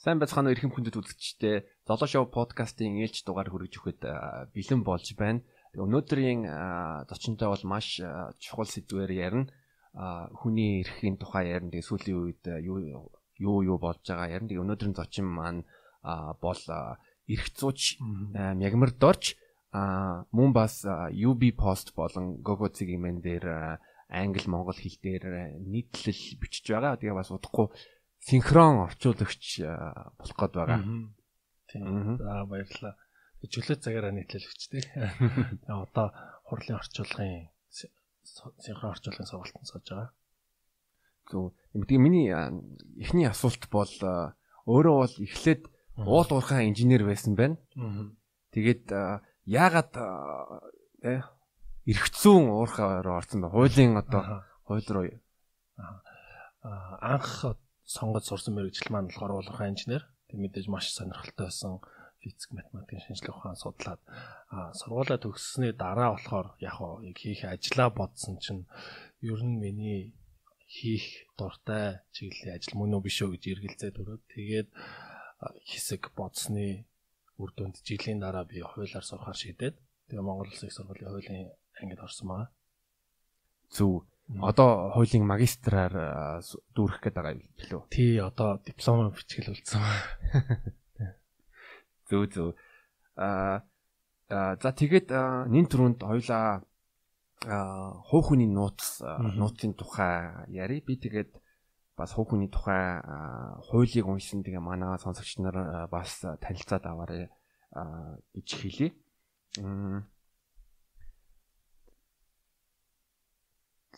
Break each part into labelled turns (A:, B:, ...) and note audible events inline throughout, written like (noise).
A: Сайн байцгаана уу эрхэм хүндэт үзэгчдээ. Золоо шоу подкастын ээлж дугаар хүргэж өгөхөд бэлэн болж байна. Өнөөдрийн зочинтой бол маш чухал сэдвээр ярина. Хүний эрхийн тухай ярина. Тэгээ сүүлийн үед юу юу юу болж байгаа ярина. Тэгээ өнөөдрийн зочин маань бол эрх зууч мягмар дорж мөн бас UB post болон Gogo цэгийн дээр англи монгол хэл дээр нийтлэл бичиж байгаа. Тэгээ бас удахгүй синхрон орчуулагч болох гээд байгаа.
B: Тийм. За баярлалаа. Чөлөө цагаараа нийтлэлвч тий. (laughs) Одоо хурлын орчуулгын синхрон орчуулгын сургалтанд сууж байгаа.
A: Зөв. Тэгээ миний эхний асуулт бол өөрөө бол эхлээд уул уурхай инженер байсан байна. Тэгээд яагаад э эргцүүн уурхаар орсон бэ? Хуулийн одоо хууль руу
B: анх сонгож сурсан мэрэгжил маань болохоор уулуурхай инженер. Тэг мэдээж маш сонирхолтой байсан физик, математикийн шинжилгээ ухаан судлаад сургуулаа төгссөний дараа болохоор яг яг хийх ажлаа бодсон чинь ер нь миний хийх дуртай чиглэлийн ажил мөн үү биш үү гэж эргэлзээд өрөөд тэгээд хэсэг бодсны үр дүнд жилийн дараа би хуулиар сурахаар шийдээд тэгээ Монгол Улсын их сургуулийн хуулийн ангид орсон байгаа.
A: Зөв. Одоо хуулийн магистраар дүүрэх гээд байгаа юм билүү?
B: Тий, одоо диплом бичгэл үлдсэн. (laughs)
A: Зөв зөв. Аа за тэгээд нин төрөнд хоёлаа хуу хүний нууц нууцын тухай яри. Би тэгээд бас хуу хүний тухай хуулийг уншсан тэгээ манай сонсогч нар бас танилцаад аваарай гэж хэлье.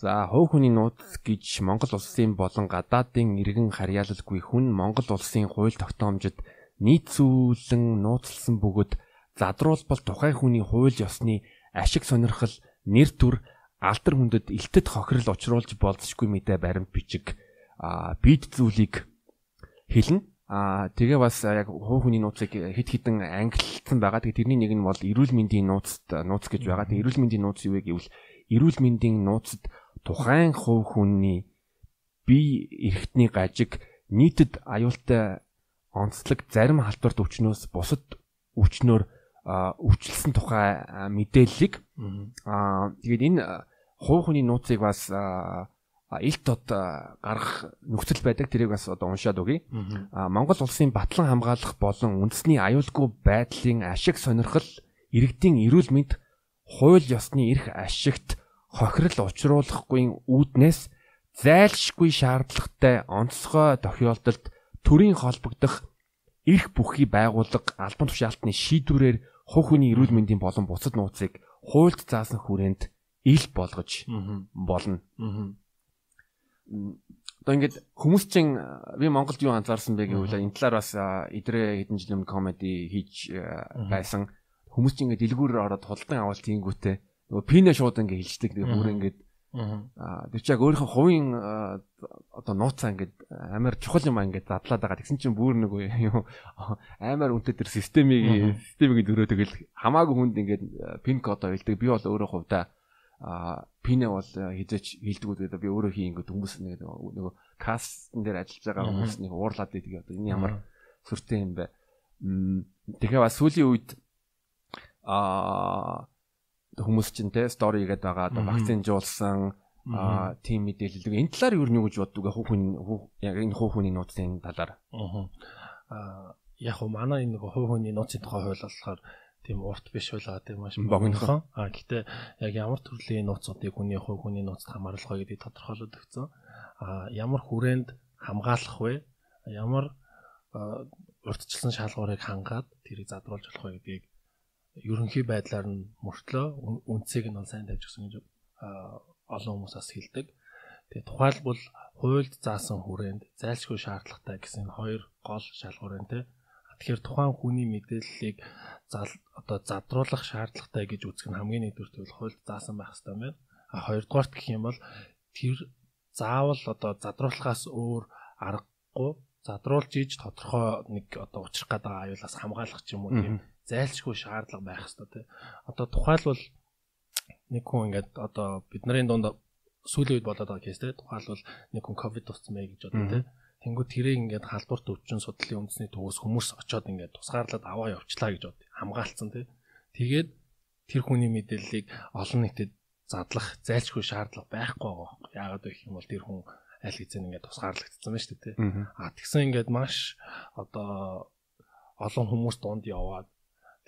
A: За хуу хүний нууц гэж Монгол улсын болон гадаадын иргэн харьяалалгүй хүн Монгол улсын хууль тогтоомжид нийцүүлэн нууцлсан бөгөөд задруулбал тухайн хүний хууль ёсны ашиг сонирхол нэр төр алдар хүндэд илтэд хохирол учруулж болзошгүй мэдээ баримт бичиг бид зүйлийг хэлнэ а тэгээ бас яг хуу хүний нууцыг хит хитэн ангиллсан байгаа. Тэгээ тэрний нэг нь бол эрүүл мэндийн нууцд нууц гэж байгаа. Тэгээ эрүүл мэндийн нууц юу вэ гэвэл эрүүл мэндийн нууцд тухайн хувь хүний бие эрхтний гажиг нийтэд аюултай онцлог зарим халдварт өвчнөөс бусад өвчнөөр өвчлсөн тухай мэдээллийг аа тэгээд энэ хувь хүний нууцыг бас илт од гаргах нөхцөл байдаг. Тэрийг бас одоо уншаад өгье. Аа Монгол улсын батлан хамгаалах болон үндэсний аюулгүй байдлын ашиг сонирхол иргэдийн эрүүл мэнд хууль ёсны эрх ашигт хохирол учруулахгүй үүднээс зайлшгүй шаардлагатай онцгой тохиолдолд төрийн холбогдох эрх бүхий байгууллага албан тушаалтны шийдвэрээр хувь хүний эрүүл мэндийн болон бусад нууцыг хуульд заасан хүрээнд ил болгож болно. Одоо ингээд хүмүүс чинь би Монголд юу анзаарсан бэ гэвэл энэ талаар бас эдрээ хэдэн жилийн комеди хийж байсан. Хүмүүс чинь ингээд дэлгүүрээр ороод худалдан авалт хийнгүүтээ нөгөө пинэ шууд ингээ хилждэг тэгээ бүр ингээд аа тэр чиг өөрийнхөө хувийн одоо нууцаа ингээд амар чухал юм ингээд задлаад байгаа. Тэгсэн чинь бүр нэг юу (laughs) амар үнэтэй тэр системийг системийг дөрөө тэгэл хамаагүй хүнд ингээд пин код хэлдэг. Би бол өөрөө хувьдаа а пинэ бол хизээч хилдэггүй гэдэг би өөрөө хий ингээд хүмүүс нэг нөгөө кастн дээр ажиллаж байгаа хүмүүс нэг уурлаад байдаг. Одоо энэ ямар сүртэй юм бэ? Тэгэхээр бас сүүлийн үед а хүмүүс чинь те стори гэдэг байгаа одоо вакцинжуулсан а тийм мэдээлэл. Энэ талаар юу нэг гэж боддог хуу хүн яг энэ хуу хүний нууцын талаар.
B: Аа яг хуу манай энэ хуу хүний нууцын тухай хууль болохоор тийм урт биш байлаа тийм маш богинохон. А гэтээ яг ямар төрлийн нууцуудыг хүний хуу хүний нууцд хамааруулах вэ гэдгийг тодорхойлоод өгсөн. А ямар хүрээнд хамгаалах вэ? Ямар урдчилсан шалгуурыг хангаад тэрийг задруулж болох вэ гэдгийг ерөнхий байдлаар нь мөртлөө үнцийг нь бол сайн тавьж өгсөн гэж олон хүмүүс бас хэлдэг. Тэгээ тухайлбал хуульд заасан хүрээнд зайлшгүй шаардлагатай гэсэн хоёр гол шалгуур энэ тэ. Тэгэхээр тухайн хүний мэдээллийг одоо задруулах шаардлагатай гэж үзэх нь хамгийн нэгдүгээр бол хуульд заасан байх хэрэгтэй байна. А хоёрдугаарт гэх юм бол тэр заавал одоо задруулахаас өөр аргагүй задруулж иж тодорхой нэг одоо учрах гэдэг аюулаас хамгаалах ч юм уу тийм зайлшгүй шаардлага байх хэрэгтэй тий. Одоо тухайлбал нэг хүн ингээд одоо бидний дунд сүүлийн үед болоод байгаа кейс тий. Тухайлбал нэг хүн ковид туссан мэй гэж бодоо тий. Тэнгүү тэрийг ингээд халдварт өвчин судлалын үндэсний төвөөс хүмүүс очоод ингээд тусгаарлаад аваа явчлаа гэж бод. Хамгаалцсан тий. Тэгээд тэр хүний мэдээллийг олон нийтэд задлах зайлшгүй шаардлага байхгүй байгаа. Яагаад вэ гэх юм бол тэр хүн аль хэзээ ингээд тусгаарлагдсан байна шүү дээ тий. А тэгсэн ингээд маш одоо олон хүмүүс дунд яваад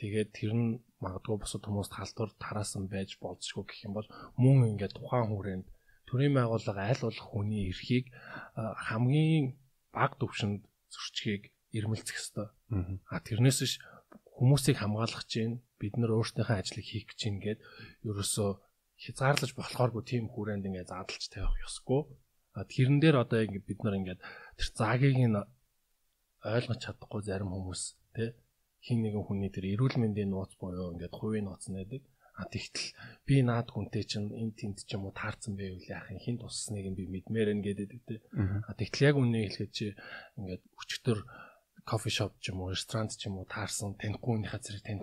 B: тэгээд тэр нь магадгүй бусад хүмүүст халдвар тараасан байж болзошгүй гэх юм бол мөн ингээд тухайн хүрээнд төрийн байгууллага аль болох хүний эрхийг хамгийн баг төвшөнд зөрчгийг ирмэлцэх ёстой. А тэрнээс ш хүмүүсийг хамгаалах чинь бид нар өөрсдийнхөө ажлыг хийх гэж чинь гээд ерөөсөө хязгаарлаж болохооргүй тийм хүрээнд ингээд заадалж тавих ёсгүй. А тэрэн дээр одоо ингээд бид нар ингээд тэр заагийг нь ойлгож чадахгүй зарим хүмүүс тий хин нэгэн хүний тэр эрүүл мэндийн нууц буюу ингээд хувийн нууц нэдэг. А тэгтэл би наад хүнтэй чинь энэ тэнд ч юм уу таарсан байвал яах юм хин туссныг би мэдмээр нэ гэдэг тий. А тэгтэл яг үнэ хэлэхэд чи ингээд өчтөр кофе шоп ч юм уу ресторан ч юм уу таарсан танихгүйнийхээ зэрэг тань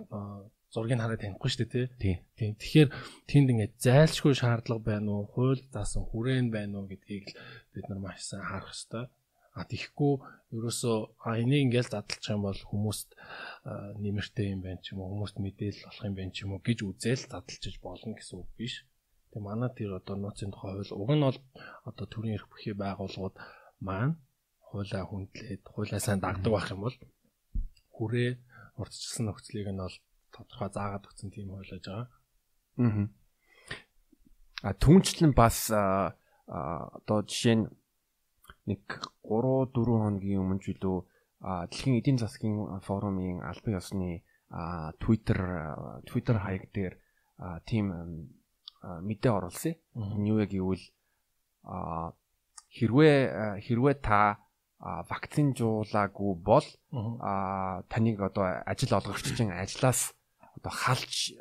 B: зургийг хараад танихгүй шүү дээ тий. Тийм. Тэгэхээр тэнд ингээд зайлшгүй шаардлага байна уу, хууль заасан хүрээн байна уу гэдгийг бид нар маш сайн харах хэрэгтэй. А тийхгүй ерөөсөө а энийг ингээл задлах юм бол хүмүүст нэмэртэй юм байна ч юм уу хүмүүст мэдээлэл болох юм байна ч юм уу гэж үзэл задлчиж болно гэсэн үг биш. Тэгээ манай тэр одоо нууцын тухай хууль уг нь бол одоо төрийн эрх бүхий байгууллагууд маань хуулаа хүндлээд хуулаа сайн дагдаг байх юм бол хүрээ урдчилсан нөхцөлийг нь бол тодорхой заагаад өгсөн тийм хуулиаж байгаа.
A: Аа. А түнчлэн бас одоо жишээ нь нэг 3 4 хоногийн өмнө ч үлээ. Дэлхийн эдийн засгийн форумын албан ёсны Twitter Twitter хаяг дээр тийм мэдээ оруулсан. Юу яг гэвэл хэрвээ хэрвээ та вакцин жуулаагүй бол таныг одоо ажил олгогчдын ажлаас одоо халж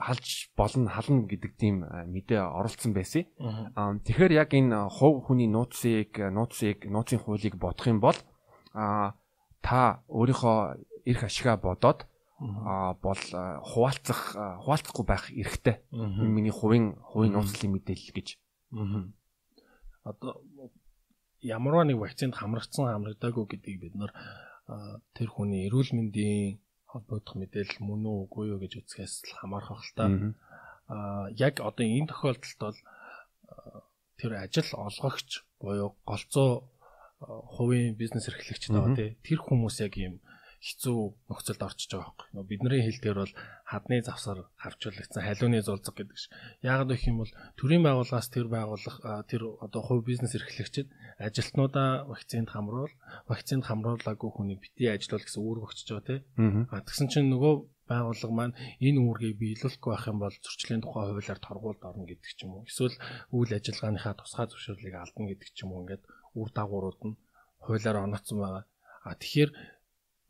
A: халж болно хална гэдэг тийм мэдээ оролцсон байсан. Тэгэхээр яг энэ хувь хүний нууцыг нууцыг нууцын хуулийг бодох юм бол та өөрийнхөө эрх ашигаа бодоод бол хуваалцах хуваалцахгүй байх эрхтэй. Миний хувийн хувийн нууцлын мэдээлэл гэж.
B: Одоо ямарваа нэг вакцинд хамрагдсан хамрагдаагүй гэдгийг бид нар тэр хүний эрүүл мэндийн холбогдох мэдээлэл мөн үү үгүй юу гэж үзэхээс л хамаарах бах л та. Аа яг одоо энэ тохиолдолд бол тэр ажил олгогч буюу голцоо хувийн бизнес эрхлэгч байгаа тий тэр хүмүүс яг юм хэцүү нөхцөлд орчиж байгаа байхгүй. Нөө бидний хэлдгээр бол хадны завсар харвчлагдсан халууны зулцэг гэдэг ш. Яагаад гэх юм бол төрийн байгууллагаас тэр байгууллага тэр одоо хувь бизнес эрхлэгчид ажилтнуудаа вакцинд хамруул, вакцинд хамруулаагүй хүнийг бити ажилуул гэсэн үүрэг өгчөж байгаа тий. А тэгсэн чинь нөгөө байгууллага маань энэ үүргийг биелүүлэхгүй байх юм бол зөрчлийн тухай хуулиар торгуулд орно гэдэг ч юм уу. Эсвэл үйл ажиллагааныхаа тусгай зөвшөөрлийг алдна гэдэг ч юм уу. Ингээд үр дагаврууд нь хуулиар онооцсон байгаа. А тэгэхээр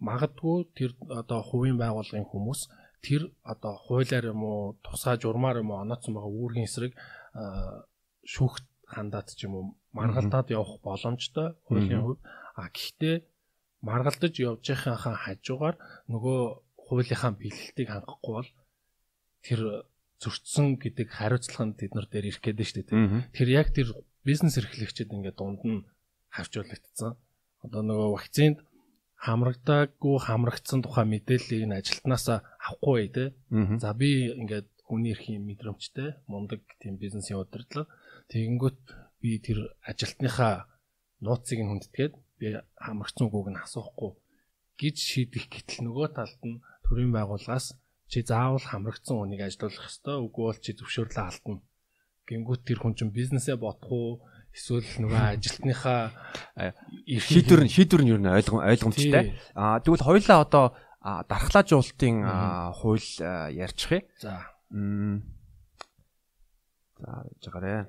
B: магадгүй тэр одоо хувийн байгууллагын хүмүүс тэр одоо хуулиар юм уу тусгай журмаар юм уу онооцсон байгаа үүргийн эсрэг шүүхт хандаад ч юм уу маргалдаад явах боломжтой хуулийн хувь а гэхдээ маргалдаж явж байхынхаа хажуугаар нөгөө хуулийнхаа бэлэлтийг хангахгүй бол тэр зөрчсөн гэдэг хариуцлага нь тэд нар дээр ирэх гээд шүү дээ. Тэр яг тэр бизнес эрхлэгчид ингээд дунд нь хавчуулагдсан. Одоо нөгөө вакцинд хамрагдаагүй хамрагдсан тухай мэдээллийг нь ажилтнаасаа авахгүй те. За би ингээд хүний эрхийн мэдрэмжтэй мундаг тийм бизнесийн удирдлага тэгэнгүүт би тэр ажилтныхаа нууцыг нь хүндэтгээд би хамрагдсан үгүйг нь асуухгүй гэж шийдэх гэтэл нөгөө талд нь төрийн байгууллагаас чи заавал хамрагдсан хүнийг ажилуулах ёстой үгүй бол чи зөвшөөрлөө алдна. Гингүүт тэр хүн чинь бизнесээ бодох уу эсвэл нөгөө ажилтныхаа
A: шийдвэр нь шийдвэр нь юу нэ ойлгом ойлгомжтой. Аа тэгвэл хоёлаа одоо дархлаажуулалтын хууль ярьчих юм.
B: За.
A: За жагараа.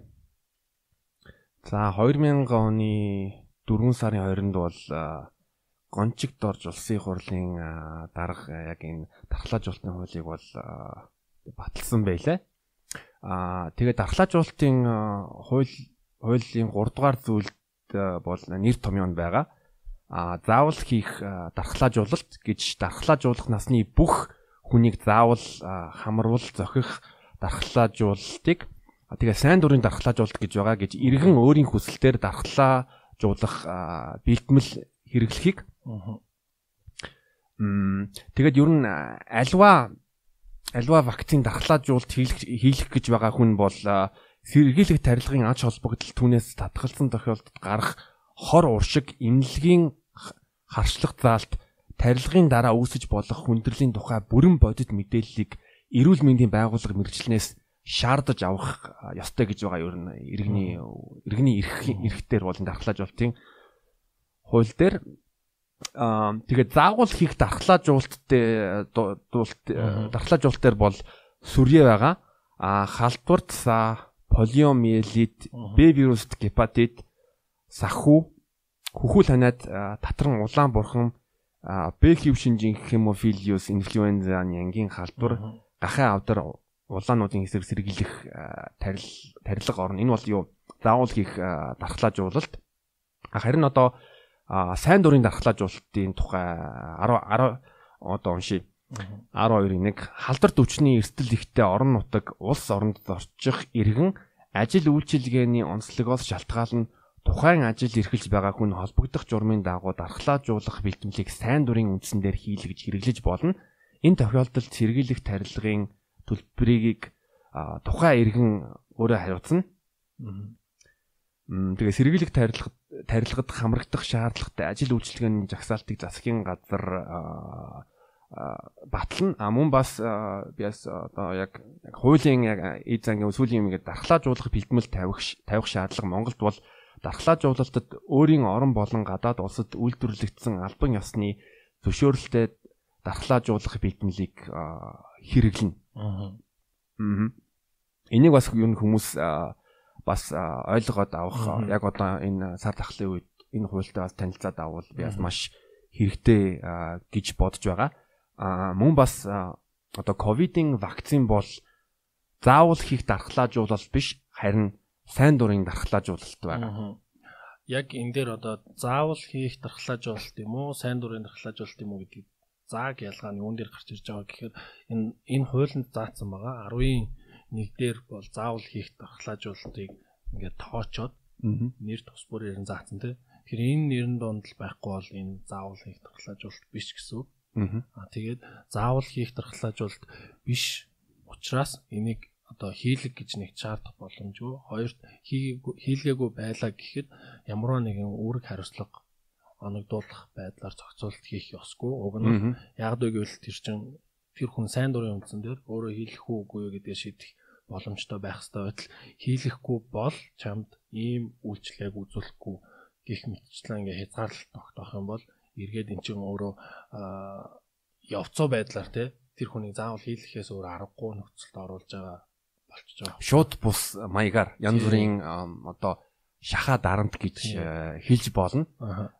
A: За 2000 оны 4 сарын 20-нд бол гончигт орж улсын хурлын дарга яг энэ дархлаажуулалтын хуулийг бол баталсан байлаа. Аа тэгээд дархлаажуулалтын хууль хуулийн 3 дугаар зүйлд бол нэр томьёо нь байгаа. А заавал хийх дархлаажуулалт гэж дархлаажуулах насны бүх хүнийг заавал хамруул зохих дархлаажуулалтыг тэгээ сайн дурын дархлаажуулалт гэж байгаа гэж иргэн өөрийн хүсэлтээр дархлаа жуулах бэлтгэл хэрэглэхийг. Мм тэгээд ер нь альва альва вакцин дархлаажуулалт хийх хийх гэж байгаа хүн бол сэргийлэх тарилгын ач холбогдол түүнээс татгалзсан тохиолдолд гарах хор уршиг имлэгийн харшлах заалт тарилгын дараа үүсэж болох хүндрлийн тухай бүрэн бодит мэдээллийг эрүүл мэндийн байгууллага мэрэгчлэнээс шаардаж авах ёстой гэж байгаа ер нь иргэний иргэний эрх эрхтэр бол дархлаажуулалтын хууль дээр аа тэгээд заагуул хийх дархлаажуулалттай дуулт дархлаажуулалт дээр бол сүрье байгаа. А халдварт са полиомиелит Б вируст гепатит саху хүхүүл ханаад татран улаан бурхан Б хэв шинжин хемофилиус инфлюензаны ангийн халдвар гахын авдар улаануудын хэсэг сэргийлэх тарил тарилга орно. Энэ бол юу? Заавал хийх дархлаажуулалт. Харин одоо сайн дурын дархлаажуулалтын тухай 10 10 одоо уншия. 12-ийн 1 халдварт өвчний эрсдэл ихтэй орон нутаг улс оронд зорчих иргэн ажил үйлчилгээний онцлогоос шалтгаална тухайн ажил эрхэлж байгаа хүн холбогдох журмын дагуу дархлаажуулах бэлтгэлийг сайн дурын үндсэн дээр хийлгэж хэрэглэж болно. Энэ тохиолдолд сэргийлэх тарилгын төлбөрийг тухайн иргэн өөрөө хариуцна. Тэгээ сэргийлэх тарилгад тарилгад хамрагдах шаардлагатай ажил үйлчилгээний жагсаалтыг засгийн газар батлна. А мөн бас биас одоо яг хуулийн яг эд зангийн өсвөлийн юм ингээд дархлаажуулах бэлтгэл тавих тавих шаардлага Монголд бол дархлаажуулалтад өөрийн орон болон гадаад улсад үйлдвэрлэгдсэн албан ёсны зөвшөөрөлтэй дархлаажуулах бэлтгэлийг хэрэглэнэ. Аа. Энийг бас юу хүмүүс бас ойлгоод авах яг одоо энэ сар тахлын үед энэ хуультай бас танилцаад авал би бас маш хэрэгтэй гэж бодож байгаа. Аа мөн бас одоо ковидын вакцин бол заавал хийх дархлаажуулалт биш харин сайн дурын дархлаажуулалт байгаа.
B: Яг энэ дээр одоо заавал хийх дархлаажуулалт юм уу, сайн дурын дархлаажуулалт юм уу гэдгийг зааг ялгаа нь юун дээр гарч ирж байгаа гэхээр энэ энэ хуулинд заасан байгаа 10-ийн 1 дээр бол заавал хийх дархлаажуулалтыг ингээд тоочоод нэр тус бүрээр нь заасан тий. Тэгэхээр энэ нэрэн донд л байхгүй бол энэ заавал хийх дархлаажуулалт биш гэсэн үг. Аа тэгээд заавал хийх дархлаажуулалт биш учраас энийг одоо хийлэг гэж нэг шаардах боломжгүй. Хоёрт хийлгээгүй байлаа гэхэд ямар нэгэн үүрэг хариуцлага оногдуулах байдлаар зохицуулалт хийх ёсгүй. Уг нь яг дөө гэвэл тэр чин тэр хүн сайн дурын үндсэн дээр өөрөө хийлэх үгүй гэдгийг шийдэх боломжтой байх хэрэгтэй байтал хийлэхгүй бол чамд ийм үйлчлэгийг үзүүлэхгүй гих мэтчлэн ингээ хязгаарлалт тогтоох юм бол эргээд эн чинь өөрөө явцоо байдлаар те тэр хүнийг заавал хийлэхээс өөр аргагүй нөхцөлд оруулж байгаа болчихж байгаа.
A: Шууд бус маягаар янз бүрийн одоо шахаа дарамт гэж э, хэлж болно.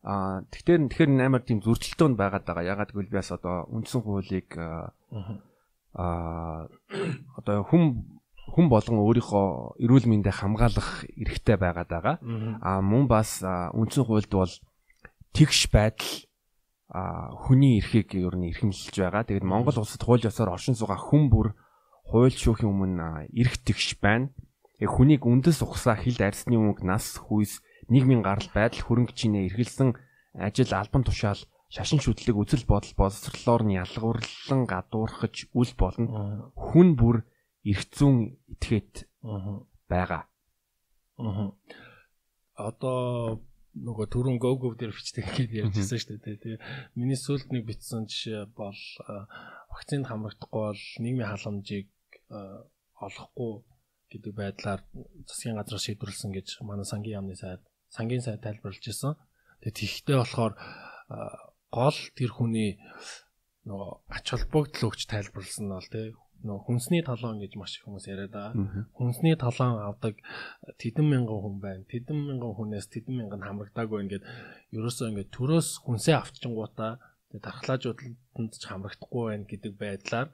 A: Аа тэгэхээр тэгэхээр амар тийм зөрчилтөөнд байгаад байгаа. Ягаад гэвэл би бас одоо үндсэн хуулийг аа одоо хүн хүн болгон өөрийнхөө эрүүл мэндийг хамгаалах эрхтэй байгаад байгаа. Аа мөн бас үндсэн хуульд бол тэгш байдал хүний эрхийг ер нь эрхэмлэж байгаа. Тэгээд Монгол улсад хууль ёсоор оршин суугаа хүн бүр хууль шүүхийн өмнө эрх тэгш байна. Хүнийг үндэс ухсаа хилд арьсны өмнө нас хүйс нийгмийн гарал байдал хөрөнгө чинээ эргэлсэн ажил албан тушаал шашин шүтлэг үзэл бодол боловсрлоор нь ялгуурлан гадуурхаж үл болно. Хүн бүр эрх зүүн этгээд байгаа.
B: Одоо нөгөө түрүүн гогов дээр бичдэг гэж ярьжсэн шүү дээ. Тэгээ миний сүлд нэг бичсэн жишээ бол вакцинд хамрагдахгүй бол нийгмийн халамжийг олохгүй гэдэг байдлаар засгийн газар шийдвэрлсэн гэж манай сангийн яамны сайд сангийн сайд тайлбарлаж ирсэн. Тэгээд тэгхтээ болохоор гол тэр хүний нөгөө ач холбогдол өгч тайлбарлсан нь бол тий нөгөө хүнсний талон гэж маш их хүмүүс яриад байгаа. Хүнсний талон авдаг тэдэн мянган хүн байна. Тэдэн мянган хүнээс тэдэн мянган хамрагдаагүй ингээд ерөөсөө ингээд төрөөс хүнсээ авчингуудаа тэгээд тархлаажуудад ч хамрагдахгүй байна гэдэг байдлаар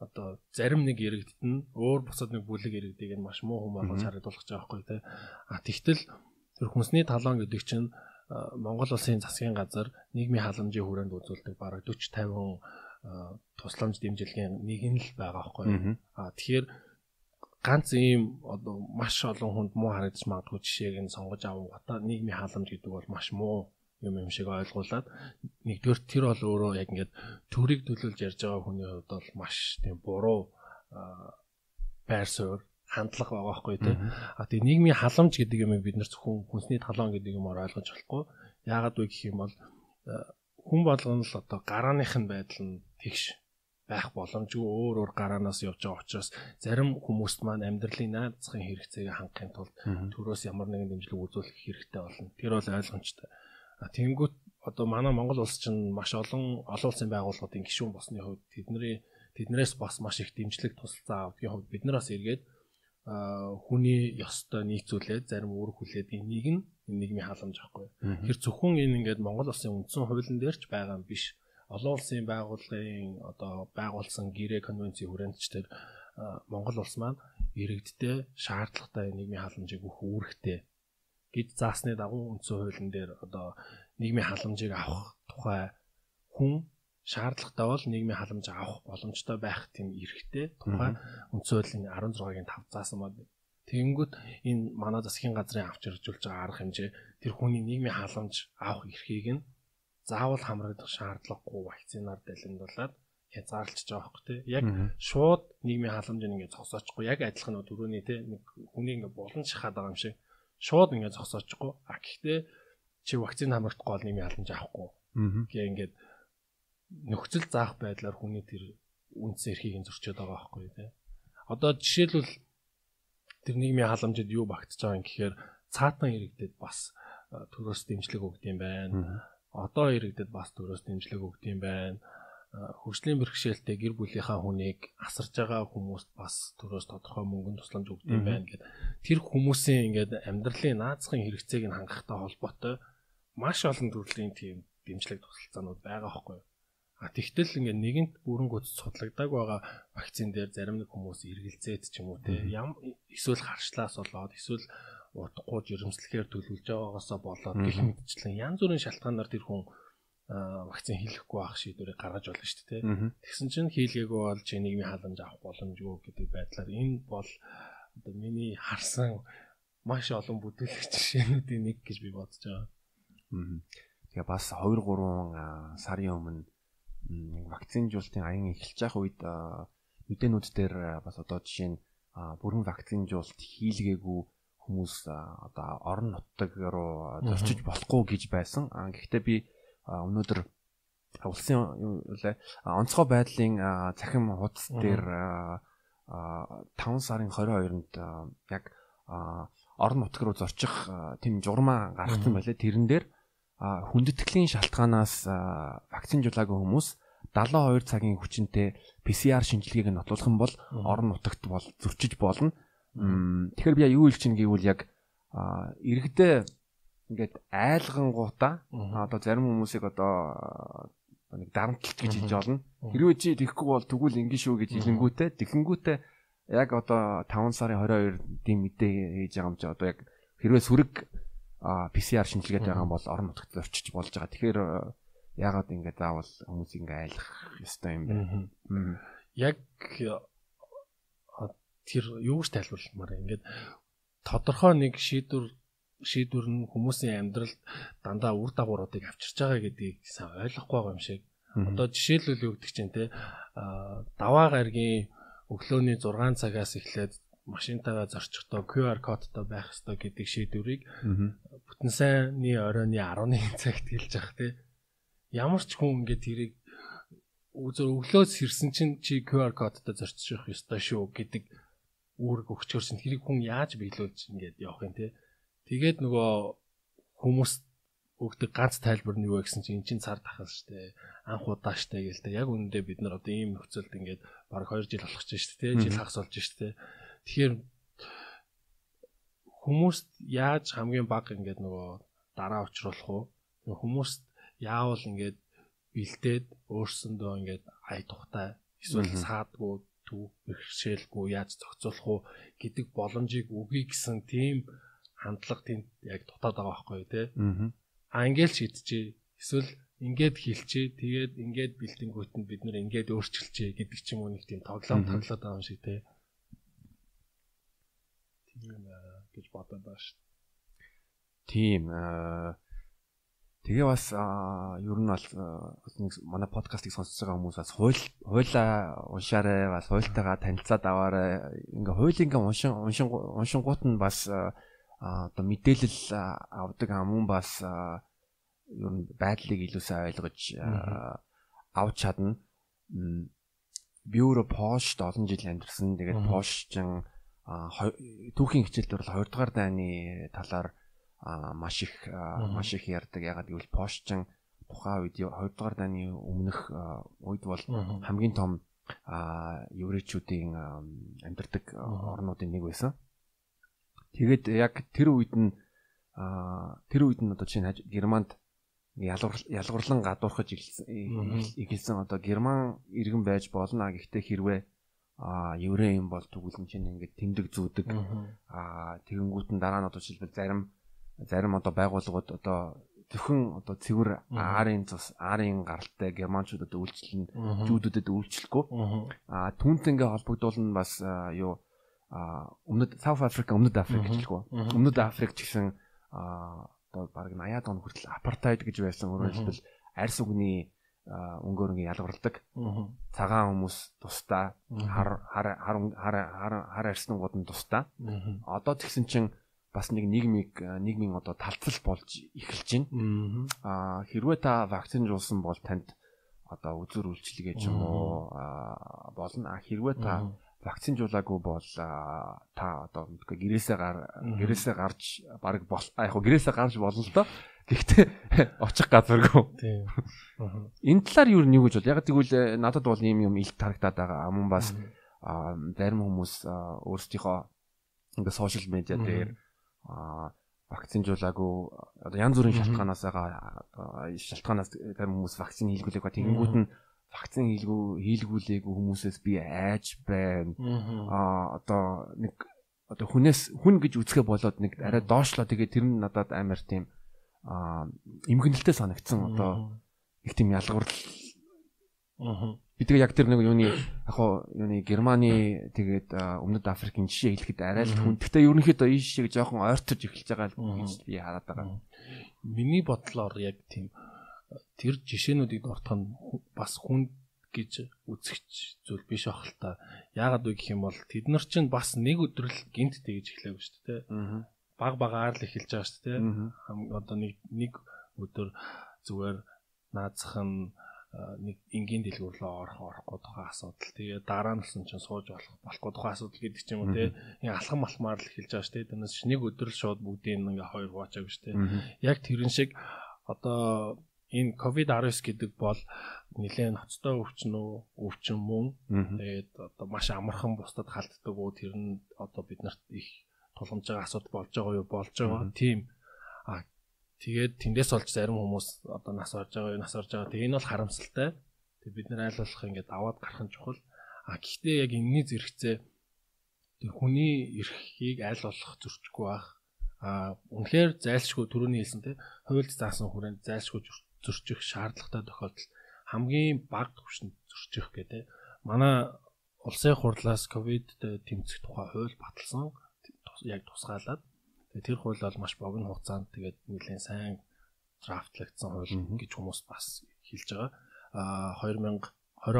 B: одоо зарим нэг иргэдэд нь өөр бусад нэг бүлэг иргэдийг нь маш муу хүн болгож харагдуулах гэж байгаа байхгүй тий. А тэгтэл тэр хүнсний талон гэдэг чинь Монгол улсын засгийн газар нийгмийн халамжийн хүрээнд үзүүлдэг бараг 40 50 тусламж дэмжлэгийн нэг нь л байгаа байхгүй. А тэгэхээр ганц ийм одоо маш олон хүнд муу харагдаж магадгүй жишээг нь сонгож одоо нийгмийн халамж гэдэг бол маш муу юм юм шиг ойлгуулад нэгдүгээр тэр бол өөрөө яг ингээд төрийг төлөөлж ярьж байгаа хүний хувьд бол маш тийм буруу байр суурь хандлага байгаа байхгүй тий. А тэгээ нийгмийн халамж гэдэг юм бид нар зөвхөн хүнсний талон гэдэг юмор ойлгож болохгүй. Яагаад вэ гэх юм бол хүн болгоно л одоо гарааных нь байдал нь тэгш байх боломжгүй өөр өөр гараанаас явж байгаа учраас зарим хүмүүст маань амьдралын наадзахын хэрэгцээг хангахын тулд төрөөс ямар нэгэн дэмжлэг үзүүлэх хэрэгтэй болно. Тэр бол ойлгомжтой. Тэнгүүт одоо манай Монгол улс чинь маш олон олон улсын байгууллагуудын гишүүн босны хувьд тэдний тэднээс бас маш их дэмжлэг тусалцаа авдгийн хувьд бид нараас эргээд хүний ёстой нийцүүлээд зарим үүрэг хүлээд энийг нь нийгмийн халамж авахгүй. Тэр зөвхөн энэ ингээд Монгол улсын үндсэн хуулийн дээр ч байгаа юм биш олон улсын байгууллагын одоо байгуулсан гэрээ конвенцийн хүрээндчдэр Монгол улс маань иргэдтэй шаардлагатай нийгмийн халамжийг өгөх үүрэгтэй гэж заасны дагуу үндсэн хуулийн дээр одоо нийгмийн халамжийг авах тухай хүн шаардлагатай бол нийгмийн халамж авах боломжтой байх тийм эрхтэй тухай үндсэн хуулийн 16-гийн 5 заасан байна. Тэгэнгүүт энэ манай засгийн газрын авч иржүүлж байгаа арга хэмжээ тэр хүний нийгмийн халамж авах эрхийг нь заавал хамрагдах шаардлагагүй вакцинаар далимдуулаад хязгаарлаж байгаа байхгүй тий. Яг шууд нийгмийн халамжийг ингээд зогсоочихгүй. Яг адилхан түрүүний тий нэг хүний ингээд болон шахаад байгаа юм шиг шууд ингээд зогсоочихгүй. А гэхдээ чи вакцин хамрагдахгүй бол нийгмийн халамж авахгүй. Гэ ингээд нөхцөл заах байдлаар хүний тэр үндэс эрхийг нь зөрчөөд байгаа байхгүй тий. Одоо жишээлбэл тэр нийгмийн халамжид юу багтаж байгаа юм гэхээр цаатан иргэдэд бас төрөөс дэмжлэг өгд юм байна одоо иргэдэд бас төрөөс дэмжлэг өгд юм байна. Хөгжлийн бэрхшээлтэй гэр бүлийнхаа хүнийг асарж байгаа хүмүүст бас төрөөс тодорхой мөнгөнд тусламж өгд юм байна гэдэг. Тэр хүмүүсийн ингээд амьдралын наацхан хэрэгцээг нь хангахтай холбоотой маш олон төрлийн тийм дэмжлэг тусалцаанууд байгаа байхгүй юу? А тэгтэл ингээд нэгэнт бүрэн гүйц судлагдаг байгаа вакцин дээр зарим нэг хүмүүс эргэлзээд ч юм уу те ям эсвэл харшлаас болоод эсвэл утгагүй жирэмслэхээр төлөвлөж байгаагаасаа болоод гих мэдчлэн янз бүрийн шалтгаанаар тэр хүн вакцин хийлэхгүй байх шийдвэрийг гаргаж болно шүү дээ. Тэгсэн чинь хийлгээгүй бол чи нийгмийн халамж авах боломжгүй гэдэг байдлаар энэ бол одоо миний харсан маш олон бүтээгч жишээнүүдийн нэг гэж би бодож байгаа.
A: Тэгээ бас 2 3 сарын өмнө вакцинжуулалтын аян эхэлж байгаа үед мэдээнүүд дээр бас одоо жишээ нь бүрэн вакцинжуулалт хийлгээгүй хүмүүс одоо орон нутаг руу зорчиж болохгүй гэж байсан. Гэхдээ би өнөөдөр улсын? Онцгой байдлын цахим хуудас дээр 5 сарын 22-нд яг орон нутаг руу зорчих тийм журмаа гаргасан байлээ. Тэрэн дээр хүндэтгэлийн шалтгаанаас вакцинжуулаагүй хүмүүс 72 цагийн хүчинтэй PCR шинжилгээг нотлуулах юм бол орон нутагт бол зөрчиж болно. Тэгэхээр би юу хэлж чинь гэвэл яг иргэдээ ингээд айлгангуудаа одоо зарим хүмүүсийг одоо нэг дарамтлалт гэж хэлж олно. Хэрвээ чи тэхгүй бол тэгвэл ингэ шүү гэж хэлэнгүүтээ тэгэнгүүтээ яг одоо 5 сарын 22-ийн мэдээ хийж байгаа юм чи одоо яг хэрвээ сүрэг PCR шинжилгээд байгаа юм бол орон нутагт очиж болж байгаа. Тэгэхээр яагаад ингэ заавал хүмүүс ингэ айлах ёстой юм бэ?
B: Яг тэр юу гэж тайлбарламаар ингээд тодорхой нэг шийдвэр шийдвэр нь хүмүүсийн амьдралд дандаа үр дагавруудыг авчирч байгаа гэдгийг сайн ойлгохгүй байгаа юм шиг. Одоо жишээлбэл юу гэдэг чинь те даваа гаргийн өглөөний 6 цагаас эхлээд машинтайгаа зорчихдоо QR кодтой байх ёстой гэдэг шийдвэрийг бүтэн сайнны оройны 11 (laughs) цагт хэлж явах те. Ямар ч хүн ингээд тэрийг зөв өглөөс хэрсэн чинь чи QR кодтой зорчих ёстой шүү гэдэг үүрэг өгчөрсөн тэрийг хүн яаж биелүүлж ингээд явах юм те. Тэгээд нөгөө хүмүүс өгдөг ганц тайлбар нь юу вэ гэсэн чинь эн чин цар тахас штэ анх удаа штэ гэлтэй. Яг үнэндээ бид нар одоо ийм нөхцөлд ингээд баг 2 жил болох ч штэ те. Жил хагас болж штэ тэгэхээр хүмүүст яаж хамгийн баг ингээд нөгөө дараа учруулах уу хүмүүст яавал ингээд бэлдээд өөрсөндөө ингээд ай тухтай эсвэл саадгүй төв бэрхшээлгүй яаж зохицуулах уу гэдэг боломжийг өгье гэсэн тийм хандлага тэнд яг дутаад байгаа байхгүй тий. Аа ингээл шийдчихээ. Эсвэл ингээд хилчээ. Тэгээд ингээд бэлдэнгүүт нь бид нэр ингээд өөрчилчээ гэдэг ч юм уу нэг тийм тоглоом тоглоод байгаа юм шиг тий. гэж бодоод байгаа шүү.
A: Тийм Тэгээ бас ер нь бол манай подкастыг сонсож байгаа хүмүүс бас хууль хуулаа уншаарай бас хуультайгаа танилцаад аваарай. Ингээ хуулийг ингээ уншин уншин уншингууд нь бас одоо мэдээлэл авдаг амун бас ер нь байдлыг илүү сайн ойлгож авч чадна. Би өөрөө пошт олон жил амьдсан. Тэгээд пошчин түүхийн хичээлдэр бол 2 дугаар дайны талаар маш их маш их ярьдаг. Ягаад гэвэл пошчин тухайн үед 2 дугаар дайны өмнөх үед бол хамгийн том еврейчүүдийн амьдардаг орнуудын нэг байсан. Тэгээд яг тэр үед нь тэр үед нь одоо чинь Германд ялгуурлан гадуурхаж эхэлсэн одоо герман иргэн байж болно гэхдээ хэрвээ еврей юм бол тэгвэл чинь ингээд тэмдэг зүүдэг. Тэгэнгүүт нь дараа нь одоо жишээлбэл зарим зарим одоо байгууллагууд одоо зөвхөн одоо цэвэр арын цус арын гаралтай германчуудад үйлчлэн жүүдүүдэд үйлчлэхгүй. А түүнтэйгээ холбогдуулна бас юу өмнөд South Africa өмнөд Африк гэжлэхгүй өмнөд Африк ч гэсэн одоо баг 80-аад он хүртэл апартайд гэж байсан өөрөөр хэлбэл арьс үгний өнгөөрөнгө ялгарладаг цагаан хүмүүс тусдаа хар хар хар хар арьснууд нь тусдаа. Одоо тэгсэн чинь бас нэг нийгмийг нийгмийн одоо талцал болж эхэлж байна. Аа хэрвээ та вакцинжуулсан бол танд одоо үзүр үйлчлэгээ ч юм уу болно. А хэрвээ та вакцинжуулаагүй бол та одоо мэдгүй гэрээсээ гар гэрээсээ гарч баг бол яг хөө гэрээсээ гарч болно л доо. Гэхдээ (laughs) очих газаргүй. Тийм. Энэ талаар юу нэг гэж бол яг тэгвэл надад бол ийм юм илт харагдаад байгаа. Мөн бас зарим хүмүүс өөрсдийнхөө ингээ сошиал медиа дээр вакцинжуулаагүй одоо янз бүрийн шалтгаанаас шалтгаанаас зарим хүмүүс вакцины хийлгүүлэх ба тэгэнгүүт нь вакцин хийлгүү хийлгүүлээгүй хүмүүсээс би айж байна. Аа одоо нэг одоо хүнээс хүн гэж үзэхэ болоод нэг арай доошлоо. Тэгээ тэр нь надад амар тийм аа эмгэнэлтэй санагдсан. Одоо их тийм ялгуурл би тэгээ яг тэр нэг юуны яг хоо юуны Германы тэгээд өмнөд Африкийн жишээ хэлэхэд арай л хүн. Гэхдээ ерөнхийдөө энэ жишээг жоохон ойртож эхэлж байгаа гэж би хараад байгаа.
B: Миний бодлоор яг тийм тэр жишээнүүдийг дуртах нь бас хүн гэж үзэгч зүйл биш ах л та. Яагаад вэ гэх юм бол тэд нар чинь бас нэг өдрөл гинт тэгж эхлэв шүү дээ. Баг багаар л эхэлж байгаа шүү дээ. Одоо нэг нэг өдөр зүгээр наацхан нэг энгийн дэлгүүрлөө орох орохгүй тухай асуудал. Тэгээ дараа нь болсон чинь сууж болох болохгүй тухай асуудал гэдэг ч юм уу те. Ингээ алхам малмаар л эхэлж байгаа шүү дээ. Тэрнээс нэг өдөр шууд бүгдийн ингээ хоёр хуачааг шүү дээ. Яг тэрэн шиг одоо энэ ковид 19 гэдэг бол нэлээд ноцтой өвчин үү, өвчин мөн. Тэгээд одоо маш амархан бусдад халддаг уу тэр нь одоо биднэрт их тулгамж байгаа асуудал болж байгаа юу болж байгаа. Тийм Тэгээд тэндээс олж зарим хүмүүс одоо нас орж байгаа, нас орж байгаа. Тэгээ энэ бол харамсалтай. Тэг бид нэр айл болох ингээд аваад гарах нь чухал. А гэхдээ яг энэний зэрэгцээ тэг хүний эрхийг айл болох зөрчихгүй байх. А үнэхээр зайлшгүй түрүүний хэлсэн те хуульд заасан хүрээнд зайлшгүй зөрчих шаардлагатай тохиолдол хамгийн бага түвшинд зөрчих гэдэг. Манай улсын хурлаас ковид тэмцэх тухай хууль баталсан яг тусгаалаад Тэгээ тэр хууль бол маш богино хугацаанд тэгээд нэлээд сайн драфтлагдсан хууль гэж хүмүүс бас хэлж байгаа. А 2020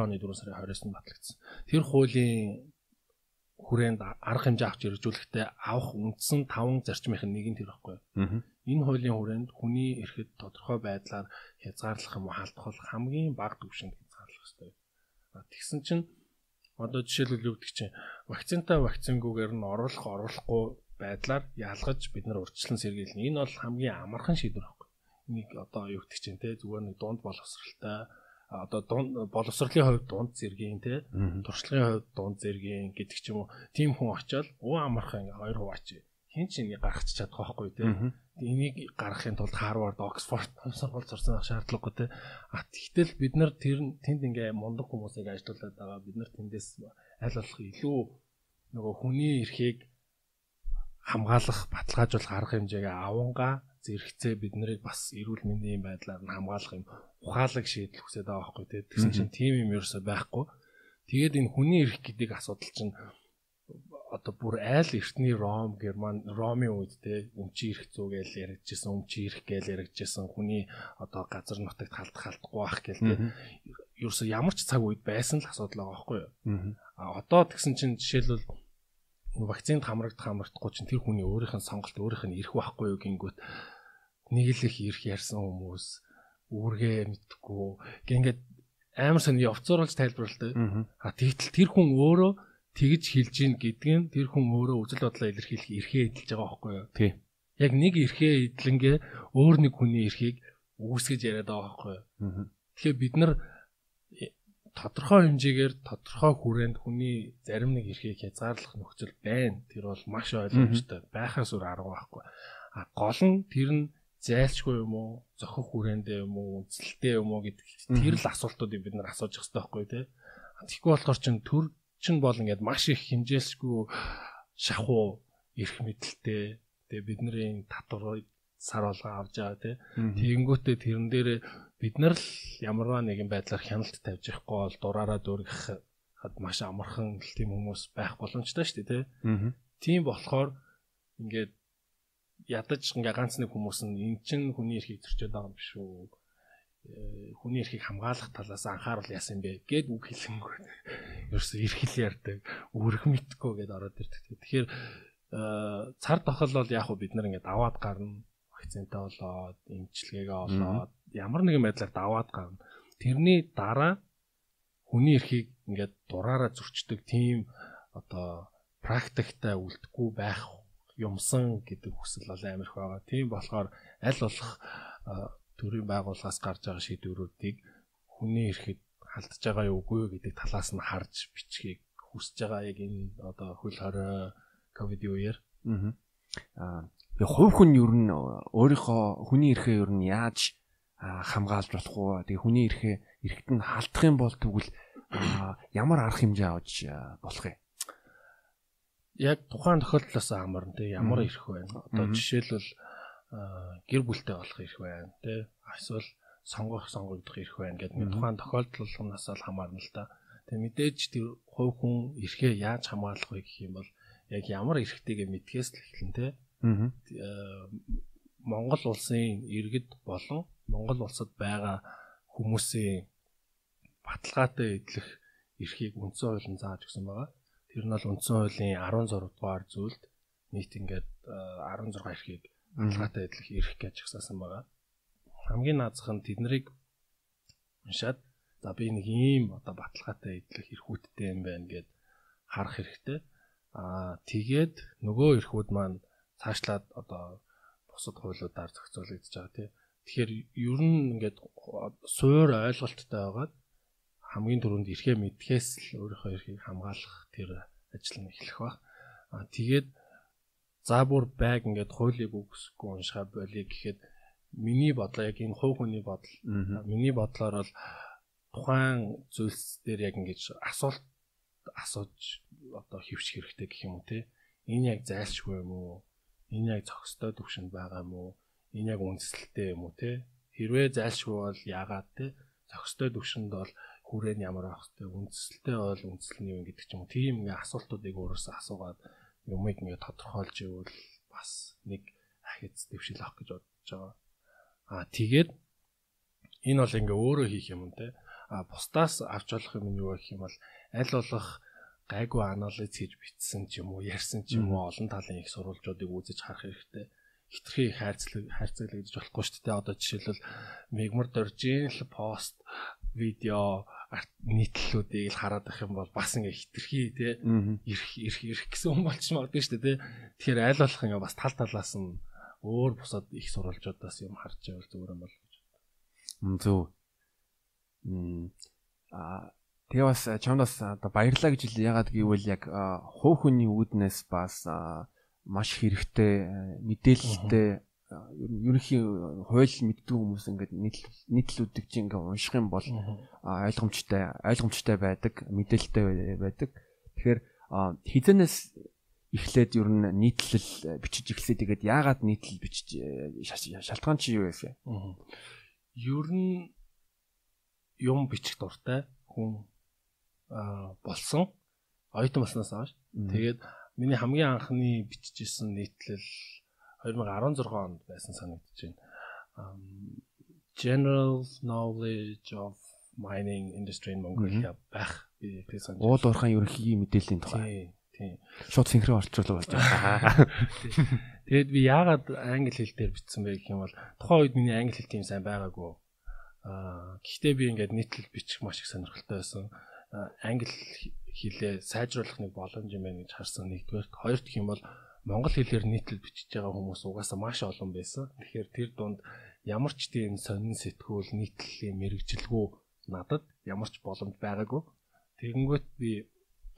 B: оны 4 сарын 20-нд батлагдсан. Тэр хуулийн хүрээнд арга хэмжээ авч иржүүлэхдээ авах үндсэн 5 зарчмын нэг нь тэр байхгүй. Энэ хуулийн хүрээнд хүний эрхэд тодорхой байдлаар хязгаарлах юм уу халдах бол хамгийн бага түвшинд хязгаарлах хэрэгтэй. Тэгсэн чинь одоо жишээлбэл юу гэдэг чинь вакцинтай вакцингүүгээр нь оруулах оруулахгүй байдлаар ялгаж бид нар урьдчилан сэргийлнэ. Энэ бол хамгийн амархан шийдвэр байхгүй. Энийг одоо юу гэдэг чинь те зүгээр нэг дунд боловсралтай одоо дунд боловсролын хувьд дунд зэргийн те туршлагын хувьд дунд зэргийн гэдэг ч юм уу. Тийм хүн очиод уу амархан ингээ хоёр хуваач хин ч энийг гаргаж чадах байхгүй те. Энийг гаргахын тулд Harvard, Oxford (laughs) сургууль сурсан шаардлагагүй те. А тэгтэл бид нар тэр тэнд ингээ мундаг хүмүүсийг ажилуулад байгаа. Бид нар тэндээс аль болох илүү нөгөө хүний эрхийг хамгаалах, баталгаажуулах арга хэмжээгээ аванга зэрэгцээ бид нарыг бас эрүүл мэндийн байдлаар нь хамгаалах юм ухаалаг шийдэл хүсэж байгаа байхгүй тийм. Тэгсэн чинь тийм юм ерөөсөй байхгүй. Тэгээд энэ хүний эрх гэдэг асуудал чинь одоо бүр айл эртний Ром, Герман, Ромын үед те өмчи ирэх зүгээл яригдчихсэн, өмчи ирэх гээл яригдчихсэн. Хүний одоо газар нутагт халдах халдахгүй байх гээл те. Ерөөсө ямар ч цаг үед байсан л асуудал байгаа байхгүй юу? А одоо тэгсэн чинь жишээлбэл вакцинд хамрагдах хамрагдахгүй чинь тэр хүний өөрийнх нь сонголт өөрийнх нь ирэх байхгүй юу гингүүт нэг л их ирэх ярьсан хүмүүс үүргээ мэдхгүй гингээд амар сони явцруулж тайлбарлалтай. А тэгтэл тэр хүн өөрөө тэгж хэлж гин гэдэг нь тэр хүн өөрөө үзэл бодлоо илэрхийлэх эрхээ эдэлж байгаа байхгүй юу?
A: Тий.
B: Яг нэг эрхээ эдлэнгээ өөр нэг хүний эрхийг үүсгэж яриад байгаа байхгүй юу? Тэгэхээр бид нар тодорхой хэмжээгээр тодорхой хүрээнд хүний зарим нэг эрхийг хязгаарлах нөхцөл байна. Тэр бол маш ойлгомжтой. Байхаас өөр арга байхгүй. А гол нь тэр нь зайлшгүй юм уу, зохих хүрээндээ юм уу, үнэлэлтэй юм уу гэдэг тэр л асуултуудыг бид нар асууж хэрэгтэй байхгүй тий. Тэгэхгүй болохоор чин төр чин бол ингээд маш их хэмжээлшгүй шахуу эрх мэдэлтэй. Тэгээ бидний татвар сар болгоо авч байгаа тий. Тэгэнгүүтээ тэрэн дээр бид нар л ямарваа нэгэн байдлаар хяналт тавьж явахгүй бол дураараа дүүргэх хад маш амархан тийм хүмүүс байх боломжтой шүү дээ тий. Тийм болохоор ингээд ядаж ингээ ганц нэг хүмүүс нь эн чин хүний эрхийг зөрчөөд байгаа юм биш үү? Э, хүний эрхийг хамгаалах талаас анхаарал яасан бэ гэд үг хэлэнгүү. Ерөөсө эрхэл ярьдаг, өрх мэдгүй гэд ороод ирдэг. Тэгэхээр э, цар тохол бол яг хөө бид нар ингээ даваад гарна вакцинтай болоод эмчилгээгээ олоод ямар нэгэн байдлаар даваад гарна. Тэрний дараа хүний эрхийг ингээд дураараа зөрчдөг тийм одоо практиктай үлдэхгүй байх юмсан гэдэг хүсэл бол амар их байгаа. Тийм болохоор аль болох төрийн байгууллагаас гарч байгаа шийдвэрүүдийг хүний эрхэд халдж байгаа юу үгүй гэдэг талаас нь харж бичгийг хүсэж байгаа яг энэ одоо хөл хорой ковидын үеэр.
A: Аа хувь хүн ер нь өөрийнхөө хүний эрхээ ер нь яаж хамгаалж болох уу? Тэгээ хүний эрхээ эрхт нь халдах юм бол тэгвэл ямар арга хэмжээ авч болох юм?
B: Яг тухайн тохиолдлоос хамаарна те ямар эрх байна. Одоо жишээлбэл гэр бүлтэй болох эрх байна те. Эсвэл сонгох сонгогдох эрх байна гэдэг тухайн тохиолдлоос л хамаарна л да. Тэгээ мэдээж тэр хувь хүн эрхээ яаж хамгаалах вэ гэх юм бол яг ямар эрхтэйгээ мэдгээс л эхэлнэ. Аа. Монгол улсын иргэд болон Монгол улсад байгаа хүмүүсийн баталгаатай эдлэх эрхийг үндсэн хуулийн зааж өгсөн байгаа. Тэр нь бол үндсэн хуулийн 16 дугаар зүйлд нийт ингээд 16 эрхийг баталгаатай эдлэх эрх гэж өгсөн байгаа. Хамгийн наазах нь тэднийг уншаад за би нэг ийм одоо баталгаатай эдлэх эрхүүдтэй юм байна гэд харах хэрэгтэй. Аа тэгээд нөгөө эрхүүд маань цаашлаад одоо бусад хуулиудаар зохицуулагдаж байгаа тийм. Тэгэхээр ер нь ингээд суур ойлголттой байгаад хамгийн түрүүнд эрхээ мэдхээс л өөрийнхөө эрхийг хамгаалах тэр ажил нь эхлэх баг. Аа тэгээд за бүр байг ингээд хуулийг үгсэхгүй уншихаа болиё гэхэд миний бодлоо яг энэ хувь хүний бодол миний бодлоор бол тухайн зүйлс дээр яг ингэж асуулт асууж одоо хөвчих хэрэгтэй гэх юм уу те энэ яг зайлшгүй юм уу энэ яг зохистой төвшөнд байгаа юм уу? Энэ яг үндэслэлтэй юм уу те? Хэрвээ зайлшгүй бол яагаад те? Зохистой төвшөнд бол хүрээ нь ямар байх вэ? Үндэслэлтэй бол үндэслэл нь юу гэдэг ч юм уу. Тийм ингээ асуултуудыг өөрөөсөө асуугаад юмыг ингээ тодорхойлж ивэл бас нэг ахиц дэвшил авах гэж бодож байгаа. Аа тэгээд энэ бол ингээ өөрөө хийх юм те. А бусдаас авч болох юм нь юу гэх юм бол аль болох гайгүй анализ хийж бичсэн ч юм уу ярьсан ч юм уу олон талын их сурвалжуудыг үзэж харах хэрэгтэй хитрхи хайрцаг хайрцаглагдаж болохгүй шүү дээ. Одоо жишээлбэл мегмар дөржин л пост видео нийтлэлүүдийг л хараад байх юм бол бас ингээ хитрхи те ирэх ирэх ирэх гэсэн хүн болчих магадгүй шүү дээ. Тэгэхээр айл болох ингээ бас тал талаас нь өөр бусад их сурвалжуудаас юм харж байвал зүгээр юм бол гэж.
A: Зөв. Мм а Тэгээ бас чамдас одоо баярлаа гэж. Ягаад гэвэл яг хувь хүний үүднээс бас маш хэрэгтэй мэдээлэлтэй ерөнхий хууль мэддэг хүмүүс ингээд нийтлүүдийг чинь ингээд унших юм бол ойлгомжтой ойлгомжтой байдаг мэдээлэлтэй байдаг. Тэгэхээр хизэнээс эхлээд ер нь нийтлэл бичиж эхлэе тэгээд яагаад нийтлэл бичиж шалтгаан чи юу вэ?
B: Ер нь юм бичих дуртай хүн болсон. Оюутан болсноос хойш. Тэгээд миний хамгийн анхны бичижсэн нийтлэл 2016 онд байсан санагдаж байна. General knowledge of mining industry in Mongolia байх
A: би тэг санаж. Уул уурхайн ерөнхий мэдээллийн тухай. Тийм. Шууд синхрон орчуулга болж байгаа.
B: Тэгээд би яагаад англи хэл дээр бичсэн бэ гэх юм бол тухайн үед миний англи хэл тийм сайн байгаагүй. Аа гэхдээ би ингээд нийтлэл бичих маш их сонирхолтой байсан. Англи хэлээ сайжруулах нэг боломж юм байна гэж харсан нэгдүгээр. Хоёр дахь юм бол монгол хэлээр нийтлэл бичиж байгаа хүмүүс угаасаа маш олон байсан. Тэгэхээр тэр дунд ямар ч тийм сонин сэтгүүл нийтлэлийн мэрэгжилгүй надад ямар ч боломж байгаагүй. Тэгэнгүүт би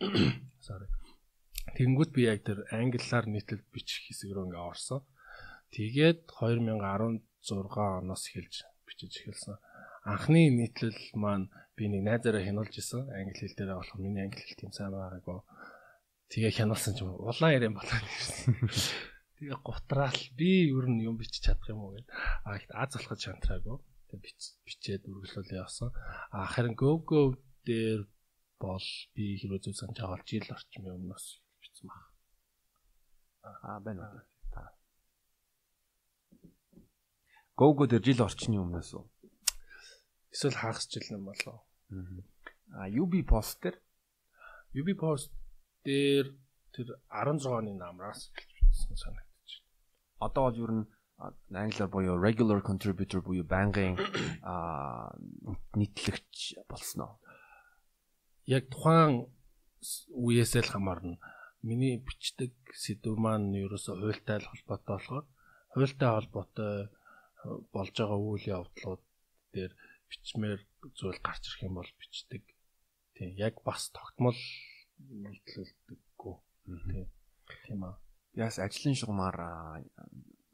B: (coughs) sorry Тэнгүүд би яг тэр англиар нийтлэл бичих хэсэг рүү ингээ орсон. Тэгээд 2016 оноос эхэлж бичиж эхэлсэн. Анхны нийтлэл маань би нэг найзаараа хянуулж исэн. Англи хэл дээр болох миний англи хэл тийм сайн байгаагүй. Тэгээ хянуулсан ч улаан яриан болоод ирсэн. (laughs) Тэгээ гутраал би ер нь юм бичиж чадах юм уу гэд. А ихт аз залхаж шантраагүй. Тэгээ бичээд үргэлжлүүлээ явсан. А харин go go дээр бол би хэрвээ зөв санаж бол жил орчмын өмнөөс болсон баг.
A: Аа байна уу. Гого дээр жил орчны өмнөөс үү?
B: Эсвэл хагас жил юм болоо.
A: Аа UB post дээр
B: UB post дээр тэр 16 оны намраас эхэлж бичсэн санагдаж
A: байна. Одоо бол ер нь англиар буюу regular contributor буюу байнгын (clears throat) нийтлэгч болсон уу?
B: Яг тухайн үеэс л хамаарна миний бичдэг сэдв маань ерөөсөө хуультай холбоотой болохоор хуультай холбоотой болж байгаа үйл явдлууд дээр бичмээр зүйл гарч ирэх юм бол бичдэг. Тийм яг бас тогтмол нийтлүүлдэггүй. Тийм. Тийм аа.
A: Яс ажлын шугамар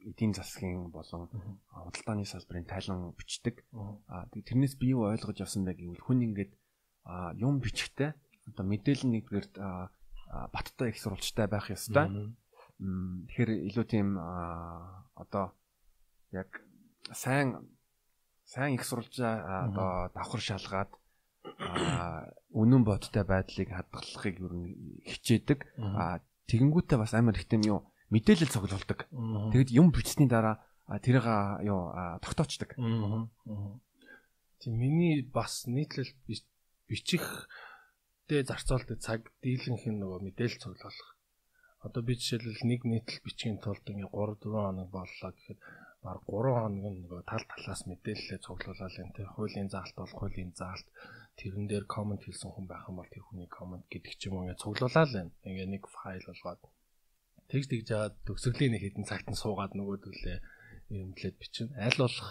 A: эдийн засгийн болон худалдааны салбарын тайлан бичдэг. Аа тэрнээс би юу ойлгож авсан бэ гэвэл хүн ингээд юм бичихтэй одоо мэдээлэл нэгдүгээр баттай их сурвалжтай байх ёстой. Тэгэхээр илүү тийм одоо яг сайн сайн их сурвалжаа одоо давхар шалгаад үнэн бодтой байдлыг хадгалахыг ер нь хичээдэг. Тэгэнгүүтээ бас амар их тийм юу мэдээлэл цуглуулдаг. Тэгэд юм бичсний дараа тэрийг юу тогтоочдаг.
B: Тийм миний бас нийтлэл бичих дэ зарцуулдаг цаг дийлэнх нь нөгөө мэдээлэл цуглуулах. Одоо би жишээлбэл нэг нийтлэл бичгийн тулд ингээ 3 4 хоног боллоо гэхэд баг 3 хоног нөгөө тал талаас мэдээлэлээ цуглуулаад энэ хуулийн заалт бол хуулийн заалт тэрэн дээр комент хийсэн хүн байх юм бол тэр хүний комент гэдэг ч юм уу ингээ цуглуулаад байна. Ингээ нэг файл болгоод тэгж тэгж жаад төгсгөлийн нэг хэдэн цагт нь суугаад нөгөөдөлөө юмлээд бичин. Аль болох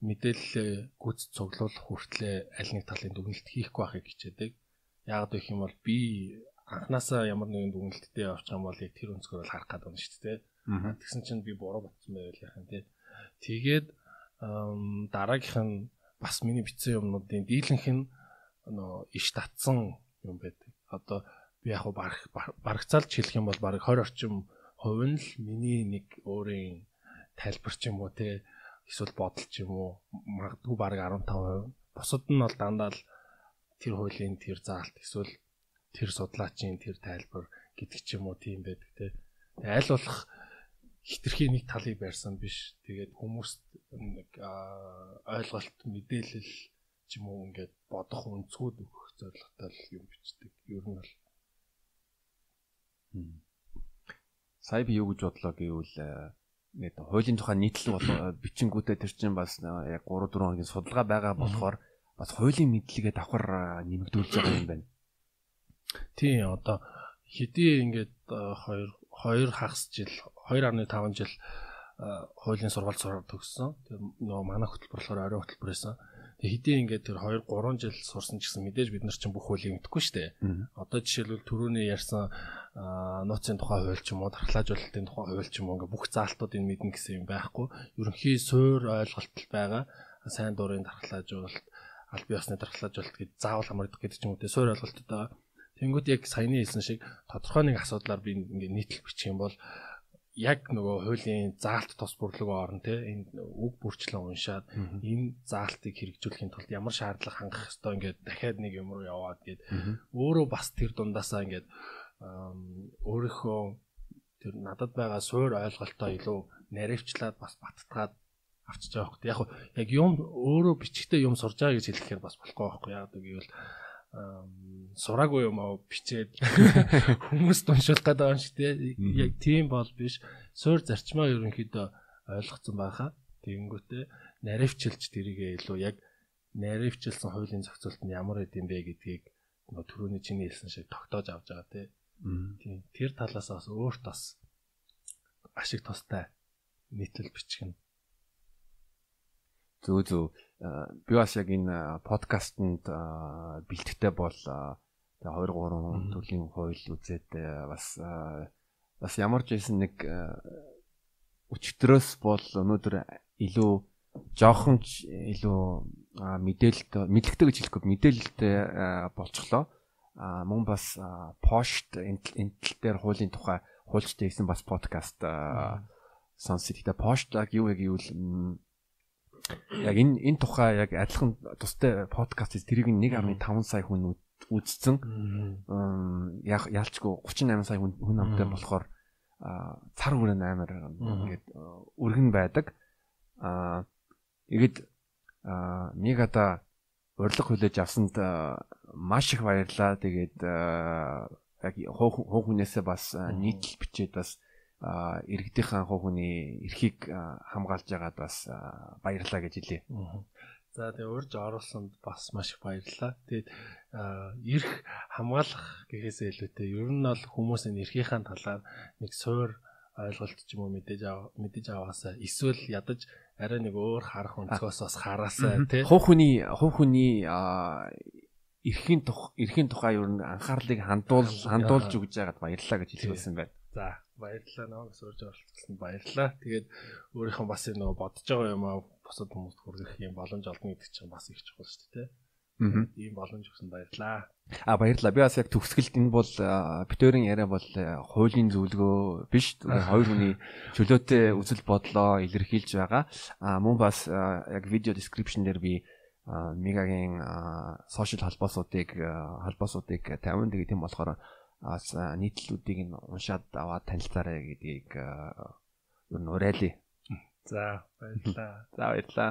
B: мэдээлэл гүйц цуглуулах хүртлээр аль нэг талын дүгнэлт хийхгүй байхыг хичээдэг. Яг гэх юм бол би анханасаа ямар нэгэн дүгнэлттэй явчих юм бол яг тэр өнцгөр бол харах гэдэг юм шүү дээ. Тэгсэн чинь би буруу батсан байвал яхан тий. Тэгээд дараагийнх нь бас миний бичсэн юмнуудын дийлэнх нь нөө иш татсан юм байдаг. Одоо би яг бараг барагцаалж хэлэх юм бол бараг 20 орчим хувь нь л миний нэг өөрийн тайлбар ч юм уу те эсвэл бодол ч юм уу магадгүй баг 15%. Бусад нь бол дандаа л тэр хуулийн тэр заалт эсвэл тэр судлаачийн тэр тайлбар гэдэг ч юм уу тийм байдаг те. Аль болох хитрхи нэг талыг барьсан биш. Тэгээд хүмүүст нэг ойлголт мэдээлэл ч юм уу ингээд бодох өнцгүүд өгөх зорилготой л юм бичдэг. Ер нь бол
A: Сая би юу гэж бодлоо гэвэл нэг хуулийн тухай нийтлэл бол бичингүүтээ тэр чинь бас яг 3 4 хоногийн судалгаа байгаа болохоор бас хуулийн мэдлэгээ давхар нэмэгдүүлж байгаа юм байна.
B: Тийм одоо хэдий ингээд 2 2 хагас жил 2.5 жил хуулийн сургалт төгссөн. Тэр нөгөө манай хөтөлбөр болохоор орой хөтөлбөр байсан. Хэдий ингээд тэр 2 3 жил сурсан ч гэсэн мэдээж бид нар чинь бүх хуулийг мэдэхгүй шүү дээ. Одоо жишээлбэл түрүүний ярьсан нууцын тухай хууль ч юм уу дархлаажуулалтын тухай хууль ч юм уу ингээ бүх заалтуудыг мэднэ гэсэн юм байхгүй. Ерөнхий суур ойлголт байгаа. Сайн дурын дархлаажуулалт, аль бие усны дархлаажуулалт гэж заавал хамаардаг гэдэг ч юм уу суур ойлголтод байгаа. Тэнгүүд яг саяны хэлсэн шиг тодорхой нэг асуудлаар би ингээ нийтлэл бичих юм бол яг нөгөө хуулийн заалт тус бүрлэгөө орно те энэ үг бүрчлэн уншаад энэ заалтыг хэрэгжүүлэхийн тулд ямар шаардлага хангах ёстой ингээд дахиад нэг юм руу яваад гээд өөрөө бас тэр дундаасаа ингээд өөрийнхөө тэр надад байгаа суур ойлголтоо илүү наривчлаад бас баттгаад авчиж байгаа хөөх. Яг яг юм өөрөө бичгтээ юм сурж байгаа гэж хэлэхээр бас болохгүй байхгүй яа гэвэл сураагүй юм аа бичээд. (laughs) Хүмүүс уншуулах гэдэг юм шиг те. Яг тийм бол биш. Суур зарчмаа ерөнхийдөө ойлгоцсон байхаа. Тэгэнгүүтээ наривчилж тэрийгээ илүү яг наривчилсан хуулийн зохицуулт нь ямар гэдэм бэ гэдгийг нөгөө түрүүний чиний хэлсэн шиг тогтоож авч байгаа тийм тэр талаас бас өөрт бас ашиг тустай нийтлэл бичгэн
A: Зөө зөө би бас яг энэ подкастэнд бэлтгэдэг бол тэгээ 2 3 төрлийн хууль үзээд бас бас ямар ч байсан нэг өчтөрөөс бол өнөөдөр илүү жоохон ч илүү мэдээлэлт мэдлэгтэй гэж хэлэхгүй мэдээлэлтэй болчихлоо. А мөн бас пошт энтэл дээр хуулийн тухай хуульчтай хийсэн бас подкаст сонсох. Тэгээ поштаг юу яг юу л яг энэ энэ тухай яг адилхан тустай подкаст тэрийг 1.5 сая хүн үзсэн. Яг яалчгүй 38 сая хүн хүн амтай болохоор цар хүрэн амар ингээд өргөн байдаг. Аа тэгэд мегада урилга хүлээж авсанд маш их баярлаа. Тэгээд яг хуу хүнээсээ бас нийтлэл бичээд бас иргэдийнхэн хүүхний эрхийг хамгаалж байгаад бас баярлалаа гэж хэлье.
B: За тэгээ урьж оруулсанд бас маш их баярлалаа. Тэгээд эрх хамгаалах гэхээсээ илүүтэй ер нь бол хүмүүсийн эрхийнхаа талаар нэг суур ойлголт ч юм уу мэдээж мэдээж аваасаа эсвэл ядаж арай нэг өөр харах өнцгөөс бас хараасаа тий.
A: Хүүхний хүүхний эрхийн тух эрхийн тухай ер нь анхаарлыг хандуул хандуулж өгж байгаад баярлалаа гэж хэлсэн байна.
B: За баярлалаа нөө сурж оролцсон баярлалаа. Тэгээд өөрийнхөө бас нөгөө бодож байгаа юм аа босод хүмүүст хүргэх юм боломж олно гэдэг чинь бас их чухал шүү дээ. Аа. Ийм боломж өгсөн баярлалаа.
A: А баярлалаа. Би бас яг төгсгөлд энэ бол битүүрийн яриа бол хуулийн зөвлөгөө биш. (laughs) Хоёр хүний чөлөөтэй үзэл бодлоо илэрхийлж байгаа. А мөн бас яг видео description дээр би мегагийн сошиал холбоосуудыг холбоосуудыг 50 тэгээд тийм болохоор нийтлүүдийг нь уншаад аваад танилцаарай гэдгийг ер нь уриалъя.
B: За баярлалаа.
A: За баярлалаа.